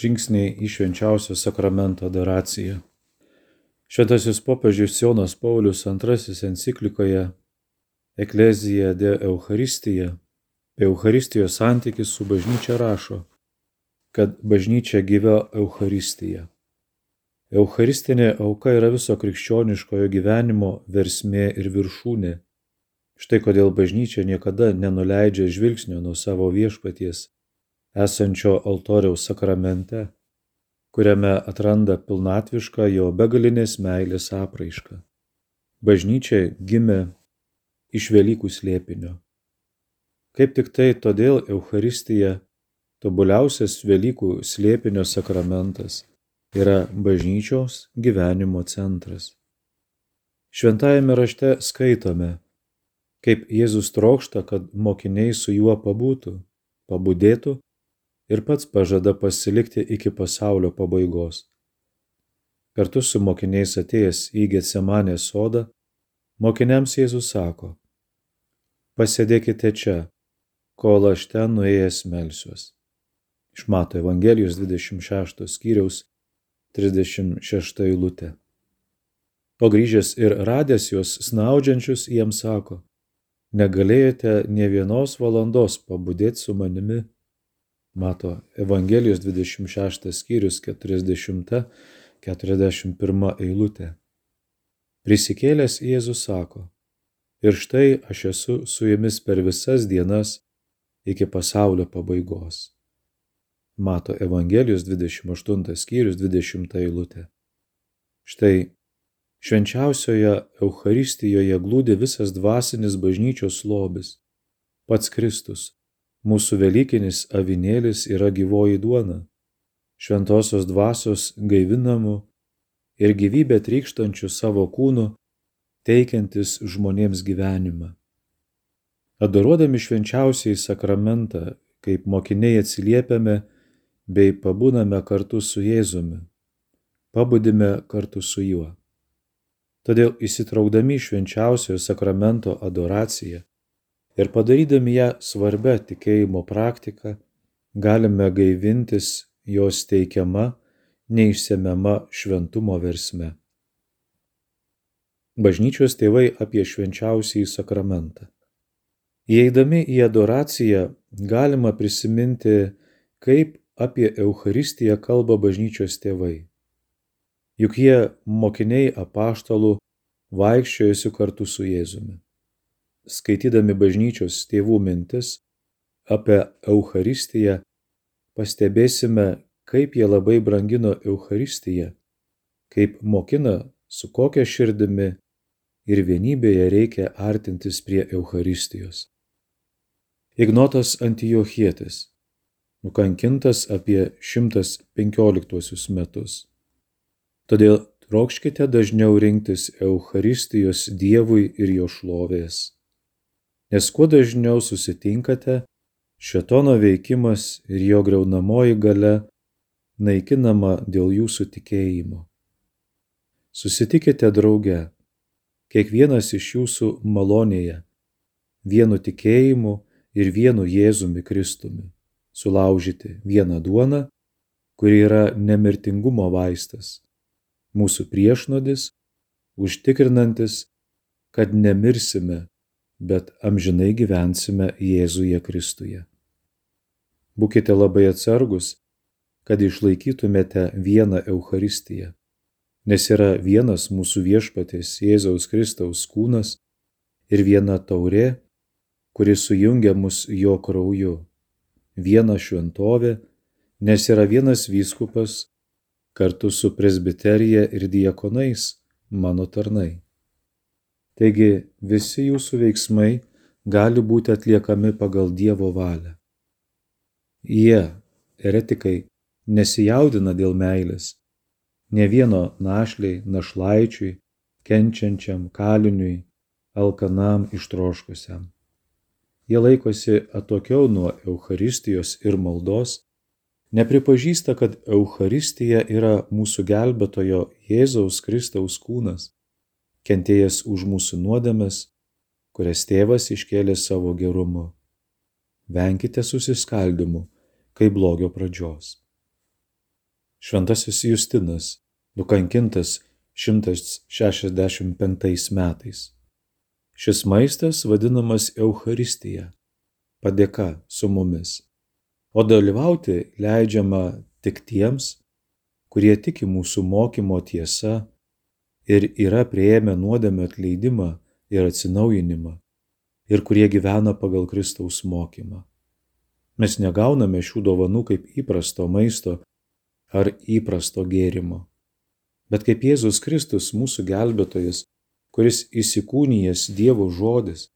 Žingsniai į švenčiausio sakramento adoraciją. Šventasis popiežius Jonas Paulius II enciklikoje Eklezija de Eucharistija, Eucharistijos santykis su bažnyčia rašo, kad bažnyčia gyva Eucharistija. Eucharistinė auka yra viso krikščioniškojo gyvenimo versmė ir viršūnė. Štai kodėl bažnyčia niekada nenuleidžia žvilgsnio nuo savo viešpaties esančio altoriaus sakramente, kuriame atranda pilnatvišką jo begalinės meilės apraišką. Bažnyčia gimė iš Velykų slėpinio. Kaip tik tai todėl Euharistija, tobuliausias Velykų slėpinio sakramentas, yra bažnyčios gyvenimo centras. Šventajame rašte skaitome, kaip Jėzus trokšta, kad mokiniai su juo pabūtų, pabudėtų ir pats pažada pasilikti iki pasaulio pabaigos. Kartu su mokiniais atėjęs į Getsemanės sodą, mokiniams Jėzus sako, pasėdėkite čia, kol aš ten nuėjęs melsiuos. Iš Mato Evangelijos 26 skyriaus 36 eilutė. O grįžęs ir radęs juos snaudžiančius, jiems sako, negalėjote ne vienos valandos pabudėti su manimi Mato Evangelijos 26 skyrius 40-41 eilutė. Prisikėlęs Jėzus sako, ir štai aš esu su jumis per visas dienas iki pasaulio pabaigos. Mato Evangelijos 28 skyrius 20 eilutė. Štai švenčiausioje Euharistijoje glūdi visas dvasinis bažnyčios lobis, pats Kristus, Mūsų Velykinis avinėlis yra gyvoji duona, šventosios dvasios gaivinamų ir gyvybę trykštančių savo kūnų, teikiantis žmonėms gyvenimą. Adoruodami švenčiausiai sakramentą, kaip mokiniai atsiliepiame bei pabūname kartu su Jėzumi, pabudime kartu su juo. Todėl įsitraukdami švenčiausiojo sakramento adoraciją, ir padarydami ją svarbia tikėjimo praktika, galime gaivintis jos teikiama, neišsemiama šventumo versme. Bažnyčios tėvai apie švenčiausiai sakramentą. Įeidami į adoraciją galima prisiminti, kaip apie Eucharistiją kalba bažnyčios tėvai. Juk jie mokiniai apaštalų vaikščiojusi kartu su Jėzumi skaitydami bažnyčios tėvų mintis apie Eucharistiją, pastebėsime, kaip jie labai brangino Eucharistiją, kaip mokina, su kokia širdimi ir vienybėje reikia artintis prie Eucharistijos. Ignotas Antijochietis, nukankintas apie 115 metus. Todėl trokškite dažniau rinktis Eucharistijos Dievui ir jo šlovės nes kuo dažniau susitinkate, šetono veikimas ir jo greunamoji gale naikinama dėl jūsų tikėjimo. Susitikite drauge, kiekvienas iš jūsų malonėje, vienu tikėjimu ir vienu Jėzumi Kristumi, sulaužyti vieną duoną, kuri yra nemirtingumo vaistas, mūsų priešnodis, užtikrinantis, kad nemirsime bet amžinai gyvensime Jėzuje Kristuje. Būkite labai atsargus, kad išlaikytumėte vieną Eucharistiją, nes yra vienas mūsų viešpatės Jėzaus Kristaus kūnas ir viena taurė, kuri sujungia mus jo krauju, viena šventovė, nes yra vienas vyskupas kartu su presbiterija ir diekonais mano tarnai. Taigi visi jūsų veiksmai gali būti atliekami pagal Dievo valią. Jie, eretikai, nesijaudina dėl meilės, ne vieno našliai, našlaičiui, kenčiančiam, kaliniui, alkanam ištroškusiam. Jie laikosi atokiau nuo Eucharistijos ir maldos, nepripažįsta, kad Eucharistija yra mūsų gelbėtojo Jėzaus Kristaus kūnas kentėjęs už mūsų nuodėmes, kurias tėvas iškėlė savo gerumu. Venkite susiskaldimų, kaip blogio pradžios. Šventasis Justinas, nukankintas 165 metais. Šis maistas vadinamas Euharistija, padėka su mumis. O dalyvauti leidžiama tik tiems, kurie tiki mūsų mokymo tiesa ir yra prieėmę nuodėmę atleidimą ir atsinaujinimą ir kurie gyvena pagal Kristaus mokymą. Mes negauname šių dovanų kaip įprasto maisto ar įprasto gėrimo, bet kaip Jėzus Kristus mūsų gelbėtojas, kuris įsikūnijęs Dievo žodis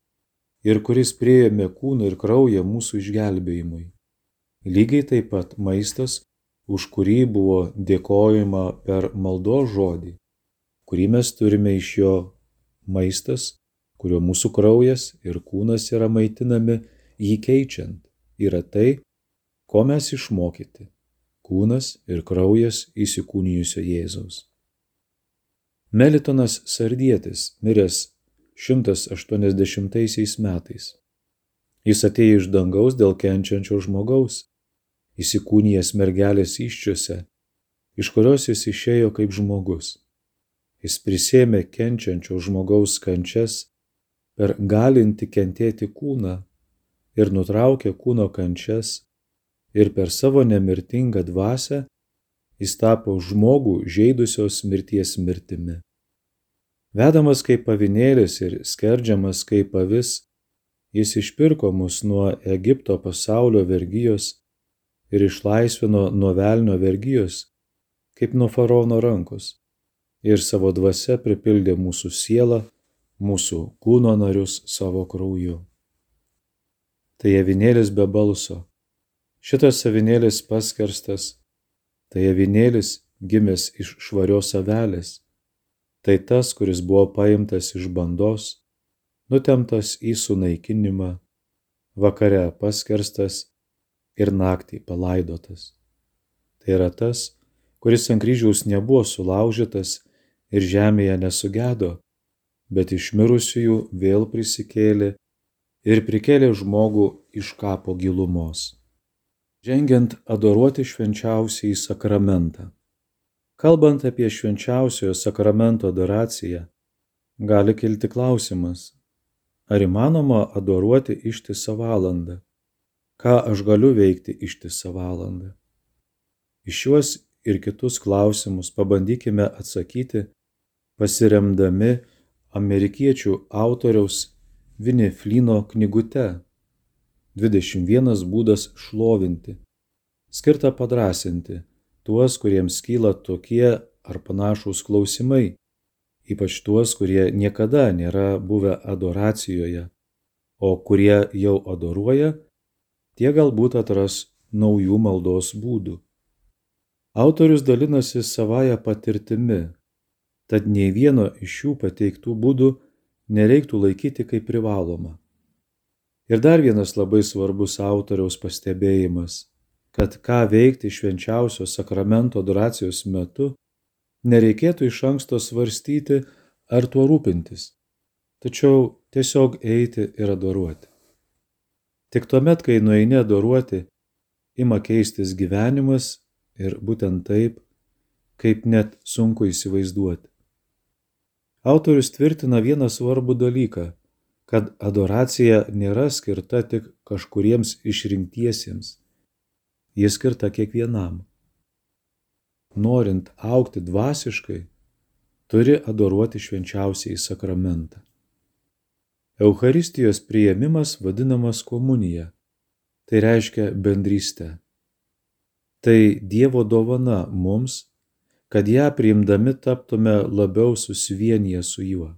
ir kuris prieėmė kūną ir kraują mūsų išgelbėjimui. Lygiai taip pat maistas, už kurį buvo dėkojama per maldo žodį, kurį mes turime iš jo maistas, kurio mūsų kraujas ir kūnas yra maitinami jį keičiant, yra tai, ko mes išmokyti - kūnas ir kraujas įsikūnijusio Jėzaus. Melitonas Sardietis miręs 180 metais. Jis atėjo iš dangaus dėl kenčiančio žmogaus, įsikūnijęs mergelės iščiose, iš kurios jis išėjo kaip žmogus. Jis prisėmė kenčiančio žmogaus kančias per galinti kentėti kūną ir nutraukė kūno kančias ir per savo nemirtingą dvasę jis tapo žmogų žaidusios mirties mirtimi. Vedamas kaip pavinėlis ir skerdžiamas kaip avis, jis išpirko mus nuo Egipto pasaulio vergyjos ir išlaisvino nuo velnio vergyjos, kaip nuo faraono rankos ir savo dvasia pripildė mūsų sielą, mūsų kūno narius savo krauju. Tai avinėlis be balso. Šitas avinėlis paskerstas, tai avinėlis gimęs iš švarios avelės. Tai tas, kuris buvo paimtas iš bandos, nutemtas į sunaikinimą, vakare paskerstas ir naktį palaidotas. Tai yra tas, kuris ant kryžiaus nebuvo sulaužytas ir žemėje nesugedo, bet iš mirusiųjų vėl prisikėlė ir prikėlė žmogų iš kapo gilumos. Žengiant adoruoti švenčiausiai sakramentą. Kalbant apie švenčiausiojo sakramento adoraciją, gali kilti klausimas, ar įmanoma adoruoti ištisą valandą? Ką aš galiu veikti ištisą valandą? Iš šiuos ir kitus klausimus pabandykime atsakyti pasiremdami amerikiečių autoriaus Vini Flino knygute 21 būdas šlovinti, skirta padrasinti tuos, kuriems kyla tokie ar panašūs klausimai, ypač tuos, kurie niekada nėra buvę adoracijoje, o kurie jau adoruoja, tie galbūt atras naujų maldos būdų. Autorius dalinasi savoje patirtimi tad nei vieno iš šių pateiktų būdų nereiktų laikyti kaip privaloma. Ir dar vienas labai svarbus autoriaus pastebėjimas, kad ką veikti švenčiausio sakramento adoracijos metu, nereikėtų iš anksto svarstyti ar tuo rūpintis, tačiau tiesiog eiti ir adoruoti. Tik tuomet, kai nueini adoruoti, ima keistis gyvenimas ir būtent taip, kaip net sunku įsivaizduoti. Autorius tvirtina vieną svarbų dalyką - kad adoracija nėra skirta tik kažkuriems išrinktiesiems. Ji skirta kiekvienam. Norint aukti dvasiškai, turi adoruoti švenčiausiai sakramentą. Eucharistijos prieimimas vadinamas komunija. Tai reiškia bendrystę. Tai Dievo dovana mums kad ją priimdami taptume labiau susivieniję su juo.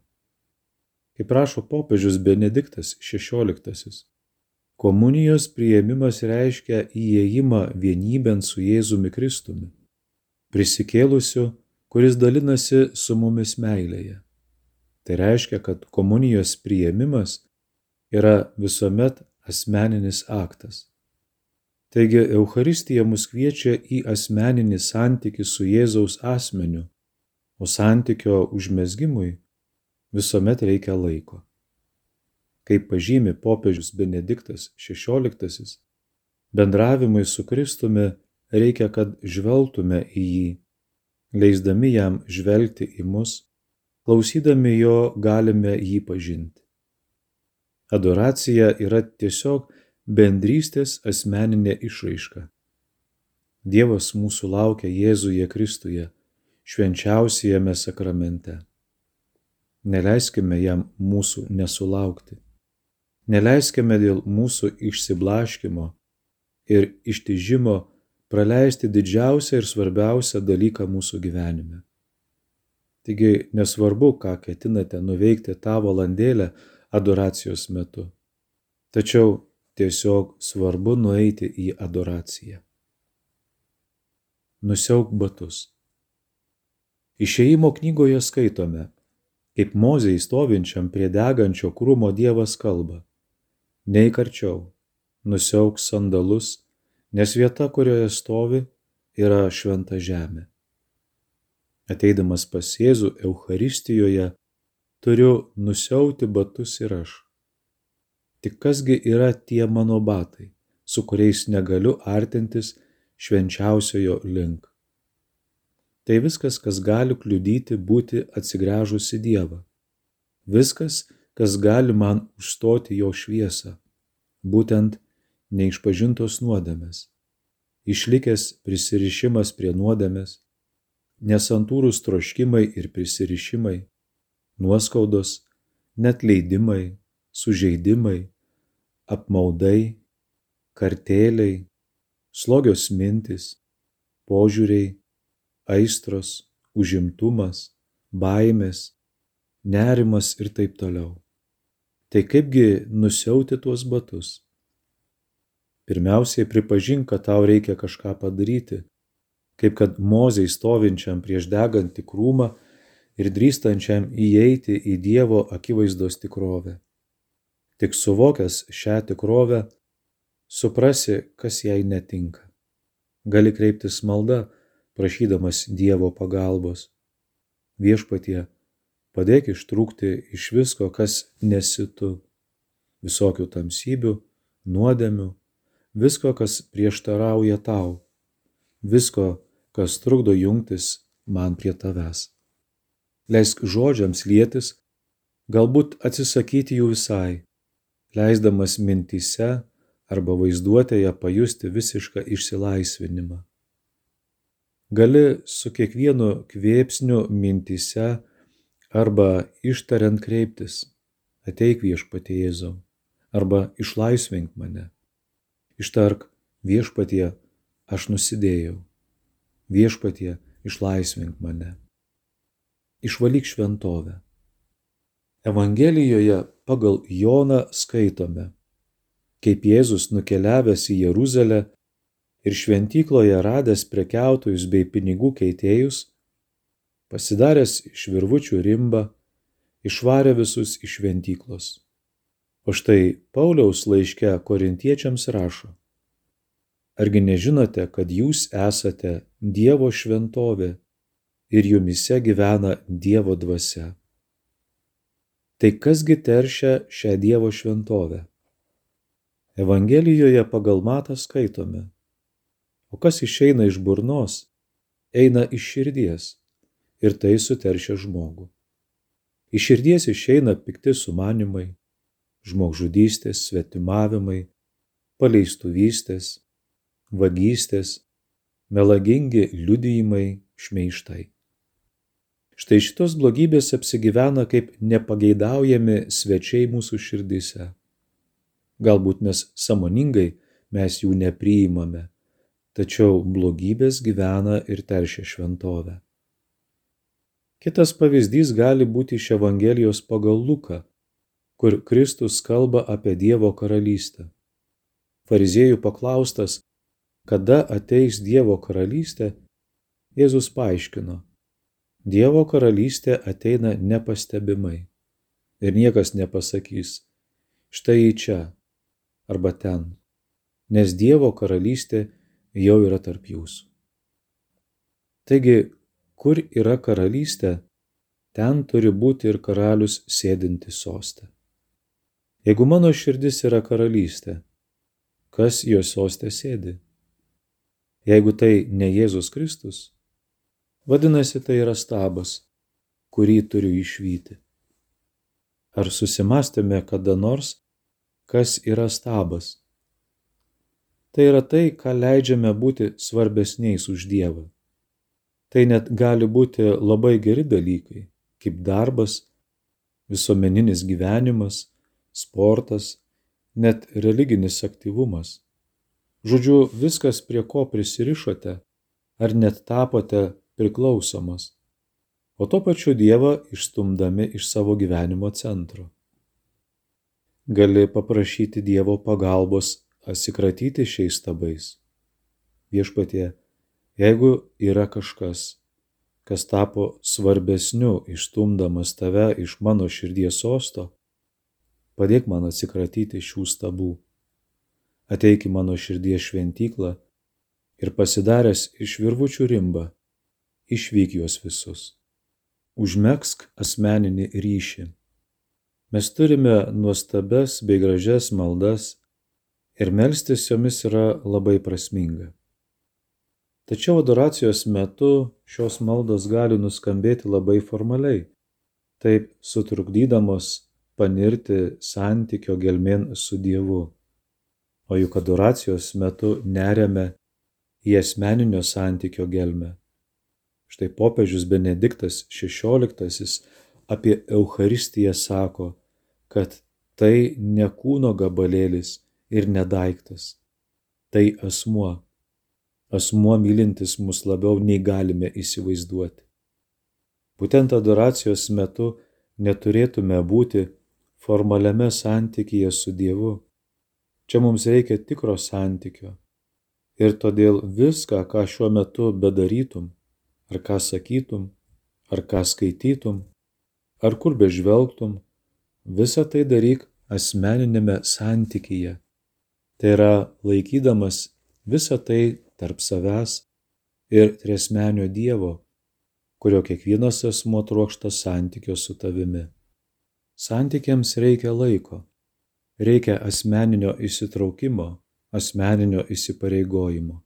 Kaip rašo popiežius Benediktas XVI, komunijos prieimimas reiškia įėjimą vienybėn su Jėzumi Kristumi, prisikėlusiu, kuris dalinasi su mumis meilėje. Tai reiškia, kad komunijos prieimimas yra visuomet asmeninis aktas. Taigi Eucharistija mus kviečia į asmeninį santykių su Jėzaus asmeniu, o santykio užmesgymui visuomet reikia laiko. Kaip pažymi popiežius Benediktas XVI, bendravimui su Kristumi reikia, kad žvelgtume į jį, leisdami jam žvelgti į mus, klausydami jo galime jį pažinti. Adoracija yra tiesiog bendrystės asmeninė išraiška. Dievas mūsų laukia Jėzuje Kristuje, švenčiausiajame sakramente. Neleiskime jam mūsų nesulaukti. Neleiskime dėl mūsų išsiblaškimo ir ištižimo praleisti didžiausią ir svarbiausią dalyką mūsų gyvenime. Taigi nesvarbu, ką ketinate nuveikti tą valandėlę adoracijos metu. Tačiau tiesiog svarbu nueiti į adoraciją. Nusiauk batus. Išėjimo knygoje skaitome, kaip mozei stovinčiam prie degančio krūmo Dievas kalba. Neik arčiau, nusiauk sandalus, nes vieta, kurioje stovi, yra šventa žemė. Ateidamas pas Jėzų Euharistijoje, turiu nusiauti batus ir aš. Tik kasgi yra tie mano batai, su kuriais negaliu artintis švenčiausiojo link. Tai viskas, kas gali kliudyti būti atsigręžus į Dievą. Viskas, kas gali man užstoti jo šviesą. Būtent neišpažintos nuodėmės. Išlikęs prisirišimas prie nuodėmės, nesantūrus troškimai ir prisirišimai, nuoskaudos, net leidimai, sužeidimai, apmaudai, kartėliai, slogios mintis, požiūriai, aistros, užimtumas, baimės, nerimas ir taip toliau. Tai kaipgi nusiauti tuos batus? Pirmiausiai pripažink, kad tau reikia kažką padaryti, kaip kad mozei stovinčiam prieš degantį krūmą ir drįstančiam įeiti į Dievo akivaizdos tikrovę. Tik suvokęs šią tikrovę, suprasi, kas jai netinka. Gali kreiptis malda, prašydamas Dievo pagalbos. Viešpatie, padėk ištrūkti iš visko, kas nesitu, visokių tamsybių, nuodėmių, visko, kas prieštarauja tau, visko, kas trukdo jungtis man prie tavęs. Leisk žodžiams lietis, galbūt atsisakyti jų visai, leisdamas mintise arba vaizduotėje pajusti visišką išsilaisvinimą gali su kiekvienu kvėpsniu mintyse arba ištariant kreiptis ateik viešpatie Jėzau arba išlaisvink mane. Ištark viešpatie, aš nusidėjau. Viešpatie, išlaisvink mane. Išvalyk šventovę. Evangelijoje pagal Joną skaitome, kaip Jėzus nukeliavęs į Jeruzalę ir šventykloje radęs prekiautojus bei pinigų keitėjus, pasidaręs iš virvučių rimbą, išvarė visus iš šventyklos. O štai Pauliaus laiške korintiečiams rašo. Argi nežinote, kad jūs esate Dievo šventovė ir jumise gyvena Dievo dvasia? Tai kasgi teršia šią Dievo šventovę? Evangelijoje pagal matą skaitome o kas išeina iš burnos, eina iš širdies ir tai suteršia žmogų. Iš širdies išeina pikti sumanimai, žmogžudystės, svetimavimai, paleistuvystės, vagystės, melagingi liudijimai, šmeištai. Štai šitos blogybės apsigyvena kaip nepageidaujami svečiai mūsų širdise. Galbūt mes samoningai mes jų nepriimame, tačiau blogybės gyvena ir teršia šventovę. Kitas pavyzdys gali būti iš Evangelijos pagal Luką, kur Kristus kalba apie Dievo karalystę. Fariziejų paklaustas, kada ateis Dievo karalystė, Jėzus paaiškino, Dievo karalystė ateina nepastebimai ir niekas nepasakys, štai čia arba ten, nes Dievo karalystė jau yra tarp jūsų. Taigi, kur yra karalystė, ten turi būti ir karalius sėdinti sostą. Jeigu mano širdis yra karalystė, kas jo sostė sėdi? Jeigu tai ne Jėzus Kristus, vadinasi tai yra stabas, kurį turiu išvyti. Ar susimastėme kada nors, kas yra stabas? Tai yra tai, ką leidžiame būti svarbesniais už Dievą. Tai net gali būti labai geri dalykai, kaip darbas, visuomeninis gyvenimas, sportas, net religinis aktyvumas. Žodžiu, viskas, prie ko prisirišote, ar net tapote priklausomas, o tuo pačiu Dievą išstumdami iš savo gyvenimo centro. Gali paprašyti Dievo pagalbos atsikratyti šiais stabais. Viešpatie, Jeigu yra kažkas, kas tapo svarbesniu išstumdamas tave iš mano širdies sosto, padėk man atsikratyti šių stabų. Ateik į mano širdies šventyklą ir pasidaręs iš virvučių rimbą, išvyk juos visus. Užmėgsk asmeninį ryšį. Mes turime nuostabes bei gražias maldas ir melstis jomis yra labai prasminga. Tačiau adoracijos metu šios maldos gali nuskambėti labai formaliai, taip sutrukdydamos panirti santykio gelmėn su Dievu. O juk adoracijos metu neriame į asmeninio santykio gelmę. Štai popiežius Benediktas XVI apie Eucharistiją sako, kad tai ne kūno gabalėlis ir nedaiktas, tai asmuo asmuo mylintis mus labiau nei galime įsivaizduoti. Būtent adoracijos metu neturėtume būti formaliame santykyje su Dievu. Čia mums reikia tikro santykio. Ir todėl viską, ką šiuo metu bedarytum, ar ką sakytum, ar ką skaitytum, ar kur bežvelgtum, visą tai daryk asmeninėme santykyje. Tai yra laikydamas visą tai tarp savęs ir tresmenio Dievo, kurio kiekvienas asmo trokšta santykio su tavimi. Santykiams reikia laiko, reikia asmeninio įsitraukimo, asmeninio įsipareigojimo.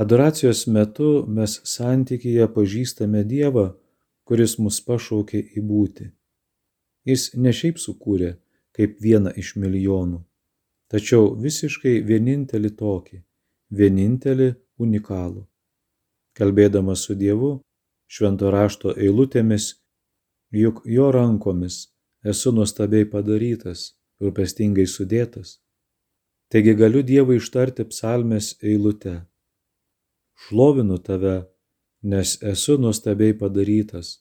Adoracijos metu mes santykyje pažįstame Dievą, kuris mus pašaukė į būti. Jis ne šiaip sukūrė kaip vieną iš milijonų, tačiau visiškai vienintelį tokį vienintelį unikalų. Kalbėdamas su Dievu, švento rašto eilutėmis, juk jo rankomis esu nuostabiai padarytas, rūpestingai sudėtas. Taigi galiu Dievui ištarti psalmės eilutę. Šlovinu tave, nes esu nuostabiai padarytas.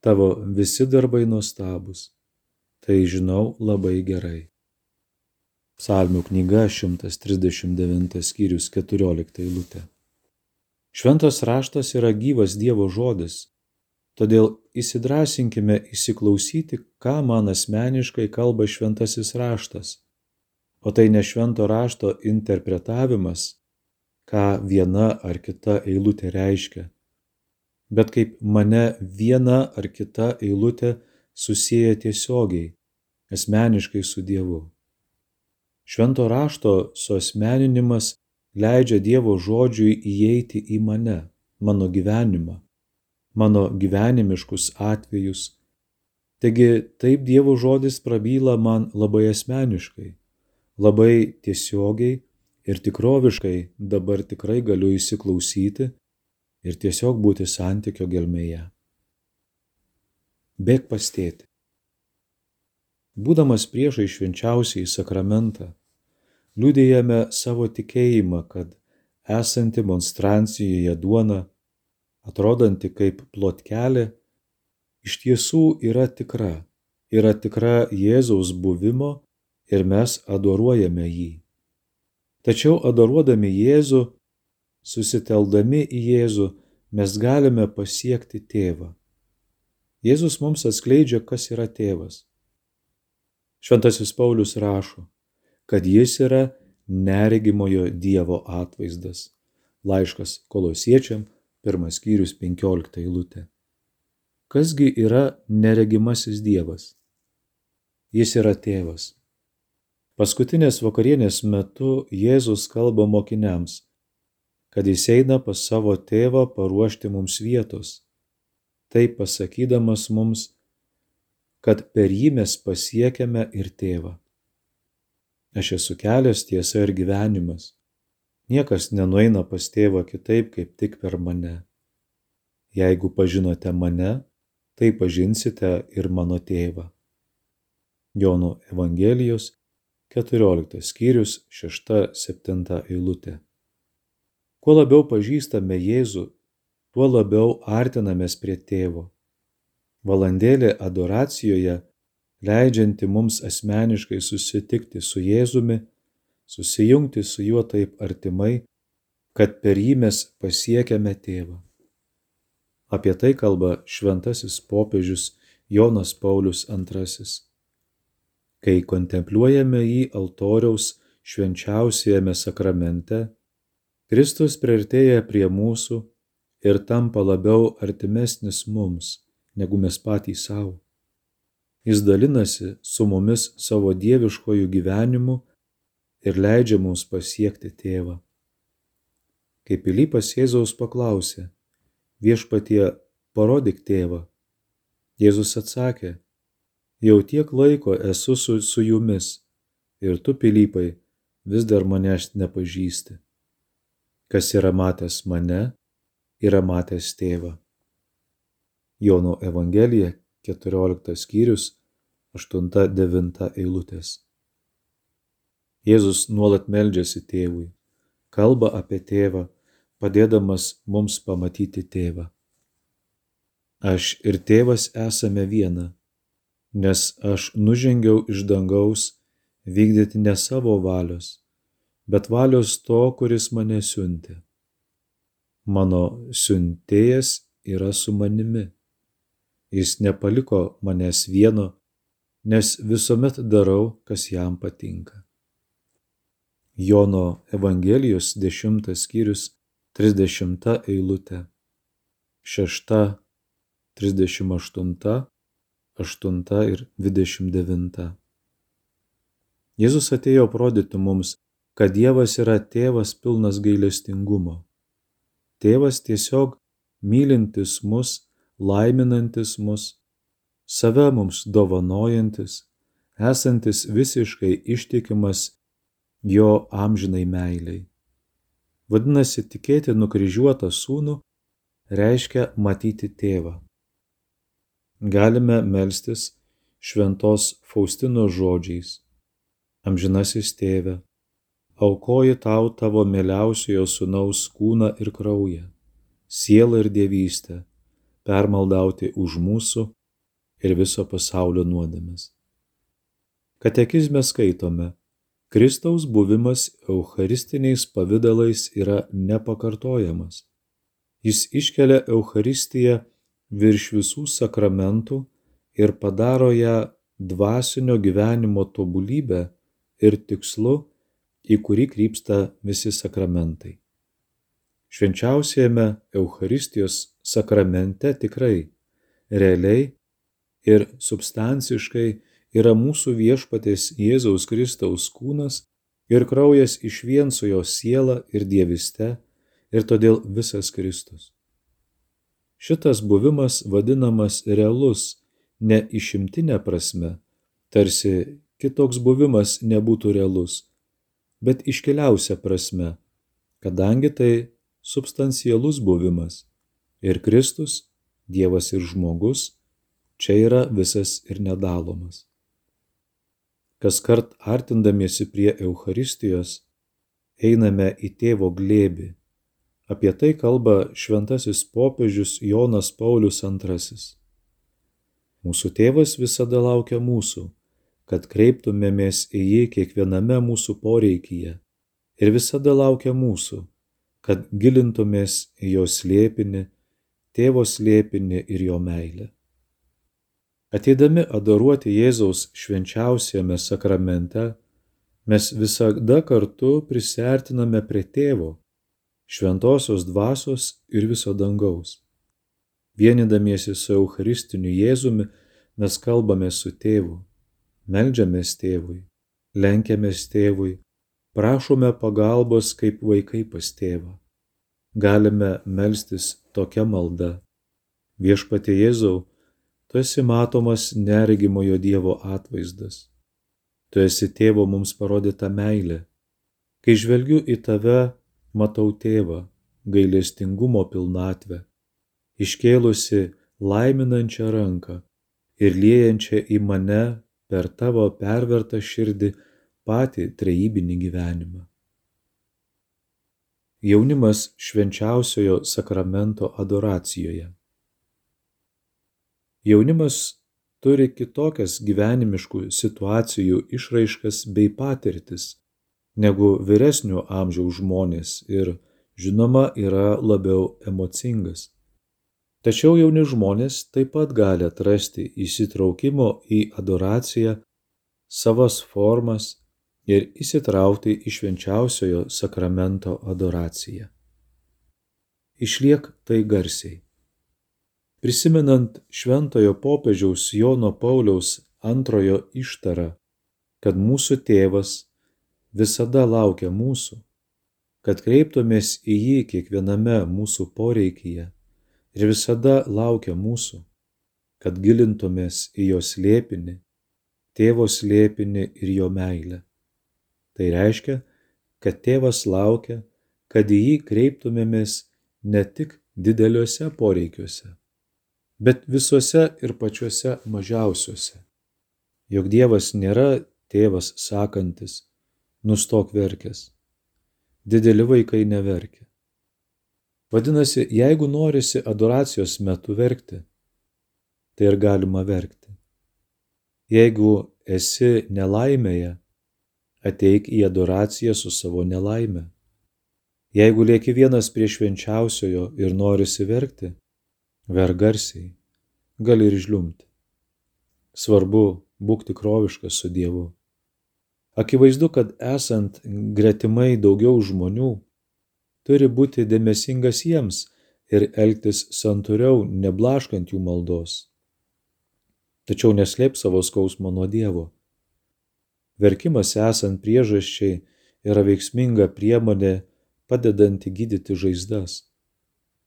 Tavo visi darbai nuostabus. Tai žinau labai gerai. Psalmių knyga 139 skyrius 14 eilutė. Šventas raštas yra gyvas Dievo žodis, todėl įsidrasinkime įsiklausyti, ką man asmeniškai kalba šventasis raštas. O tai ne švento rašto interpretavimas, ką viena ar kita eilutė reiškia, bet kaip mane viena ar kita eilutė susiję tiesiogiai, asmeniškai su Dievu. Švento rašto suasmeninimas leidžia Dievo žodžiui įeiti į mane, mano gyvenimą, mano gyvenimiškus atvejus. Taigi taip Dievo žodis prabyla man labai asmeniškai, labai tiesiogiai ir tikroviškai dabar tikrai galiu įsiklausyti ir tiesiog būti santykio gelmėje. Bėg pastėti. Būdamas priešai švenčiausiai sakramentą, liudijame savo tikėjimą, kad esanti monstrancijoje duona, atrodanti kaip plotkelė, iš tiesų yra tikra, yra tikra Jėzaus buvimo ir mes adoruojame jį. Tačiau adoruodami Jėzų, susiteldami į Jėzų, mes galime pasiekti tėvą. Jėzus mums atskleidžia, kas yra tėvas. Šventasis Paulius rašo, kad jis yra neregimojo Dievo atvaizdas. Laiškas kolosiečiam, pirmas skyrius, penkiolikta eilutė. Kasgi yra neregimasis Dievas? Jis yra tėvas. Paskutinės vakarienės metu Jėzus kalba mokiniams, kad jis eina pas savo tėvą paruošti mums vietos, taip pasakydamas mums, kad per jį mes pasiekiame ir tėvą. Aš esu kelias tiesa ir gyvenimas. Niekas nenueina pas tėvą kitaip, kaip tik per mane. Jeigu pažinote mane, tai pažinsite ir mano tėvą. Jono Evangelijos 14 skyrius 6-7 eilutė. Kuo labiau pažįstame Jėzų, tuo labiau artinamės prie tėvo. Valandėlė adoracijoje, leidžianti mums asmeniškai susitikti su Jėzumi, susijungti su juo taip artimai, kad per jį mes pasiekiame tėvą. Apie tai kalba šventasis popiežius Jonas Paulius II. Kai kontempliuojame jį altoriaus švenčiausiajame sakramente, Kristus priartėja prie mūsų ir tampa labiau artimesnis mums, negu mes patys savo. Jis dalinasi su mumis savo dieviškojų gyvenimu ir leidžia mums pasiekti tėvą. Kai Pilypas Jėzaus paklausė, viešpatie parodyk tėvą, Jėzus atsakė, jau tiek laiko esu su, su jumis ir tu, Pilypai, vis dar manęs nepažįsti. Kas yra matęs mane, yra matęs tėvą. Jono Evangelija 14 skyrius 8-9 eilutės. Jėzus nuolat meldžiasi tėvui, kalba apie tėvą, padėdamas mums pamatyti tėvą. Aš ir tėvas esame viena, nes aš nužengiau iš dangaus vykdyti ne savo valios, bet valios to, kuris mane siuntė. Mano siuntėjas yra su manimi. Jis nepaliko manęs vieno, nes visuomet darau, kas jam patinka. Jono Evangelijos 10 skyrius 30 eilutė, 6, 38, 8 ir 29. Jėzus atėjo parodyti mums, kad Dievas yra tėvas pilnas gailestingumo. Tėvas tiesiog mylintis mus, laiminantis mus, save mums dovanojantis, esantis visiškai ištikimas jo amžinai meiliai. Vadinasi, tikėti nukryžiuotą sūnų reiškia matyti tėvą. Galime melstis šventos Faustino žodžiais. Amžinasis tėve, aukoji tau tavo mieliausiojo sūnaus kūną ir kraują, sielą ir dievystę, permaldauti už mūsų ir viso pasaulio nuodėmes. Katekizme skaitome, Kristaus buvimas eucharistiniais pavydalais yra nepakartojamas. Jis iškelia Eucharistiją virš visų sakramentų ir padaro ją dvasinio gyvenimo tobulybę ir tikslu į kurį krypsta visi sakramentai. Švenčiausiame Eucharistijos sakramente tikrai, realiai ir substanciškai yra mūsų viešpatės Jėzaus Kristaus kūnas ir kraujas iš vien su jo siela ir dieviste ir todėl visas Kristus. Šitas buvimas vadinamas realus, ne išimtinė prasme, tarsi kitoks buvimas nebūtų realus bet iškiliausia prasme, kadangi tai substancialus buvimas ir Kristus, Dievas ir žmogus, čia yra visas ir nedalomas. Kas kart artindamiesi prie Eucharistijos, einame į tėvo glėbį. Apie tai kalba šventasis popiežius Jonas Paulius II. Mūsų tėvas visada laukia mūsų kad kreiptumėmės į jį kiekviename mūsų poreikyje ir visada laukia mūsų, kad gilintumės į jo slėpinį, tėvo slėpinį ir jo meilę. Ateidami adoruoti Jėzaus švenčiausiame sakramente, mes visada kartu prisertiname prie tėvo, šventosios dvasios ir viso dangaus. Vienydamiesi su Eucharistiniu Jėzumi mes kalbame su tėvu meldžiamės tėvui, lenkiamės tėvui, prašome pagalbos kaip vaikai pas tėvą. galime melstis tokia malda. Viešpatie Jėzau, tu esi matomas neregimojo Dievo atvaizdas. Tu esi tėvo mums parodyta meilė. Kai žvelgiu į tave, matau tėvą, gailestingumo pilnatvę, iškėlusi laiminančią ranką ir liejančią į mane per tavo pervertą širdį patį trejybinį gyvenimą. Jaunimas švenčiausiojo sakramento adoracijoje. Jaunimas turi kitokias gyvenimiškų situacijų išraiškas bei patirtis negu vyresnio amžiaus žmonės ir, žinoma, yra labiau emocingas. Tačiau jauni žmonės taip pat gali atrasti įsitraukimo į adoraciją savas formas ir įsitraukti į švenčiausiojo sakramento adoraciją. Išliek tai garsiai. Prisimenant šventojo popiežiaus Jono Pauliaus antrojo ištarą, kad mūsų tėvas visada laukia mūsų, kad kreiptumės į jį kiekviename mūsų poreikyje ir visada laukia mūsų, kad gilintumės į jo slėpinį, tėvo slėpinį ir jo meilę. Tai reiškia, kad tėvas laukia, kad į jį kreiptumėmės ne tik dideliuose poreikiuose, bet visuose ir pačiuose mažiausiuose. Juk Dievas nėra tėvas sakantis, nustok verkęs. Dideli vaikai neverkia. Vadinasi, jeigu norisi adoracijos metu verkti, tai ir galima verkti. Jeigu esi nelaimėje, ateik į adoraciją su savo nelaime. Jeigu lieki vienas prie švenčiausiojo ir norisi verkti, verk garsiai, gali ir žliumti. Svarbu būk tikroviškas su Dievu. Akivaizdu, kad esant gretimai daugiau žmonių, turi būti dėmesingas jiems ir elgtis santūriau, neblaškant jų maldos. Tačiau neslėp savo skausmo nuo Dievo Verkimas esant priežasčiai yra veiksminga priemonė padedanti gydyti žaizdas.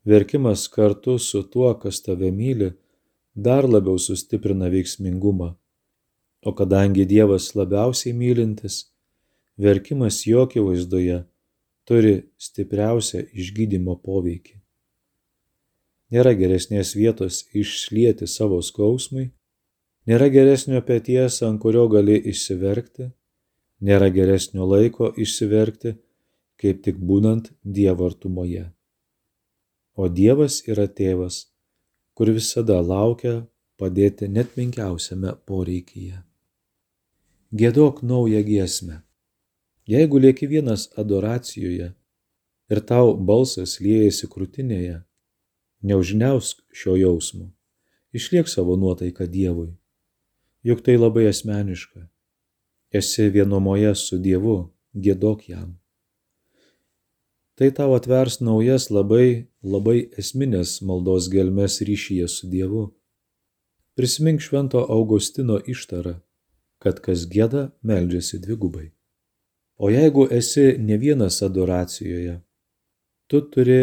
Verkimas kartu su tuo, kas tave myli, dar labiau sustiprina veiksmingumą. O kadangi Dievas labiausiai mylintis, verkimas jo akivaizdoje turi stipriausią išgydymo poveikį. Nėra geresnės vietos išlieti savo skausmui, Nėra geresnio pėties, ant kurio gali išsiverkti, nėra geresnio laiko išsiverkti, kaip tik būnant Dievo artumoje. O Dievas yra tėvas, kur visada laukia padėti net menkiausiame poreikyje. Gėdok naują giesmę. Jeigu lieki vienas adoracijoje ir tau balsas liejasi krūtinėje, neužniausk šio jausmo, išliek savo nuotaiką Dievui juk tai labai asmeniška. Esi vienumoje su Dievu, gėdok jam. Tai tau atvers naujas labai, labai esminės maldos gelmes ryšyje su Dievu. Prisimink švento Augustino ištarą, kad kas gėda, meldžiasi dvigubai. O jeigu esi ne vienas adoracijoje, tu turi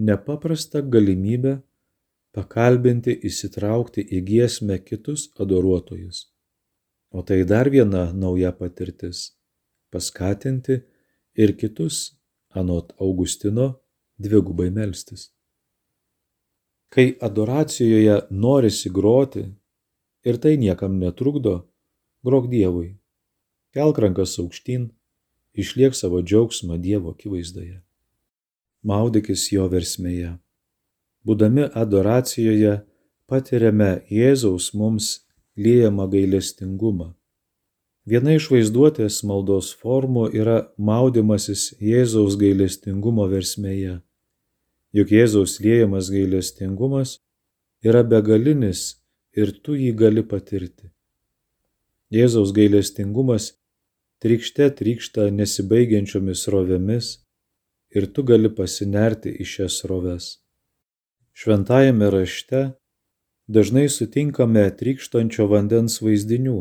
nepaprastą galimybę pakalbinti įsitraukti į giesmę kitus adoruotojus. O tai dar viena nauja patirtis - paskatinti ir kitus, anot Augustino, dvigubai melstis. Kai adoracijoje norisi groti ir tai niekam netrukdo, grok Dievui. Kelk rankas aukštyn, išliek savo džiaugsmą Dievo akivaizdoje. Maudykis jo versmėje. Būdami adoracijoje patiriame Jėzaus mums liejamą gailestingumą. Viena iš vaizduotės maldos formų yra maudimasis Jėzaus gailestingumo versmėje. Juk Jėzaus liejamas gailestingumas yra begalinis ir tu jį gali patirti. Jėzaus gailestingumas trykšte trykšta nesibaigiančiomis rovėmis ir tu gali pasinerti į šias roves. Šventajame rašte dažnai sutinkame trykštančio vandens vaizdinių,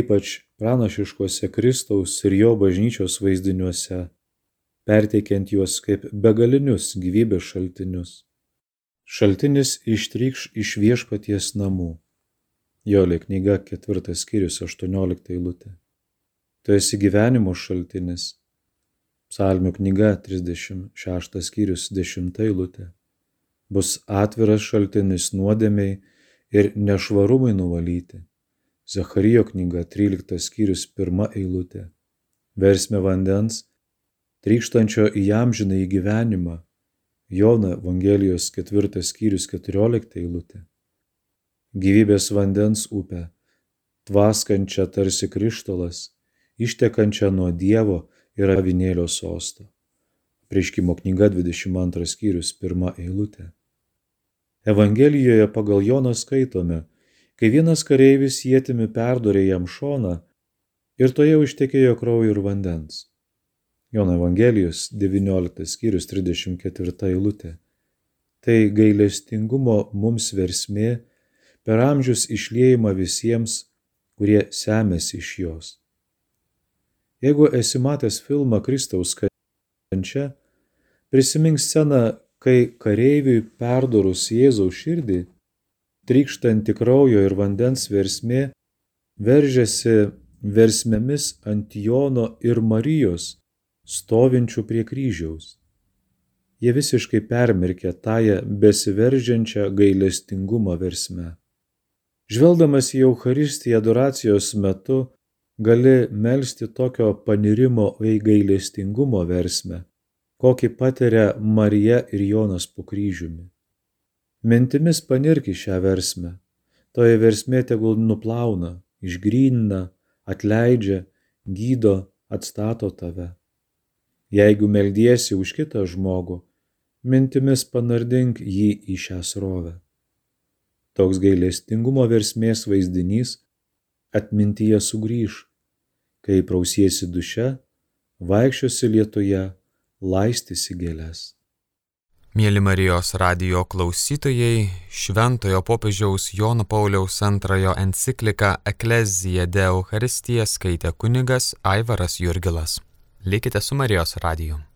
ypač pranašiškose Kristaus ir jo bažnyčios vaizdiniuose. perteikiant juos kaip begalinius gyvybės šaltinius. Šaltinis ištrykš iš viešpaties namų. Jolė knyga ketvirtas skyrius 18 eilutė. Tu esi gyvenimo šaltinis. Psalmių knyga 36 skyrius 10 eilutė. Bus atviras šaltinis nuodėmiai ir nešvarumai nuvalyti. Zacharijo knyga 13 skyrius 1 eilutė. Versme vandens, trykštančio į amžiną į gyvenimą. Jona Evangelijos 4 skyrius 14 eilutė. Gyvybės vandens upė, tvaskančia tarsi krištolas, ištekančia nuo Dievo ir avinėlio sosto. Prieškimo knyga 22 skyrius 1 eilutė. Evangelijoje pagal Joną skaitome, kai vienas kareivis ietimi perdorė jam šoną ir toje užtekėjo kraujo ir vandens. Jono Evangelijos 19 skyrius 34 eilutė. Tai gailestingumo mums versmė per amžius išliejama visiems, kurie semėsi iš jos. Jeigu esi matęs filmą Kristaus kančia, prisimink sceną, kai kareiviui perdorus Jėzaus širdį, trykštanti kraujo ir vandens versmė veržėsi versmėmis ant Jono ir Marijos, stovinčių prie kryžiaus. Jie visiškai permirkė tąją besiveržiančią gailestingumo versmę. Žvelgdamas į Eucharistiją adoracijos metu, gali melstį tokio panirimo į gailestingumo versmę, kokį patiria Marija ir Jonas po kryžiumi. Mintimis panirk į šią versmę. Toje versmė tegul nuplauna, išgrynina, atleidžia, gydo, atstato tave. Jeigu meldiesi už kitą žmogų, mintimis panardink jį į šią srovę. Toks gailestingumo versmės vaizdinys atmintyje sugrįž, kai prausiesi duše, vaikščiosi lietuje, laistysi gėlės. Mėly Marijos radio klausytojai, Šventojo popiežiaus Jono Pauliaus antrojo enciklika Eklezija de Euharistija skaitė kunigas Aivaras Jurgilas. Likite su Marijos radiju.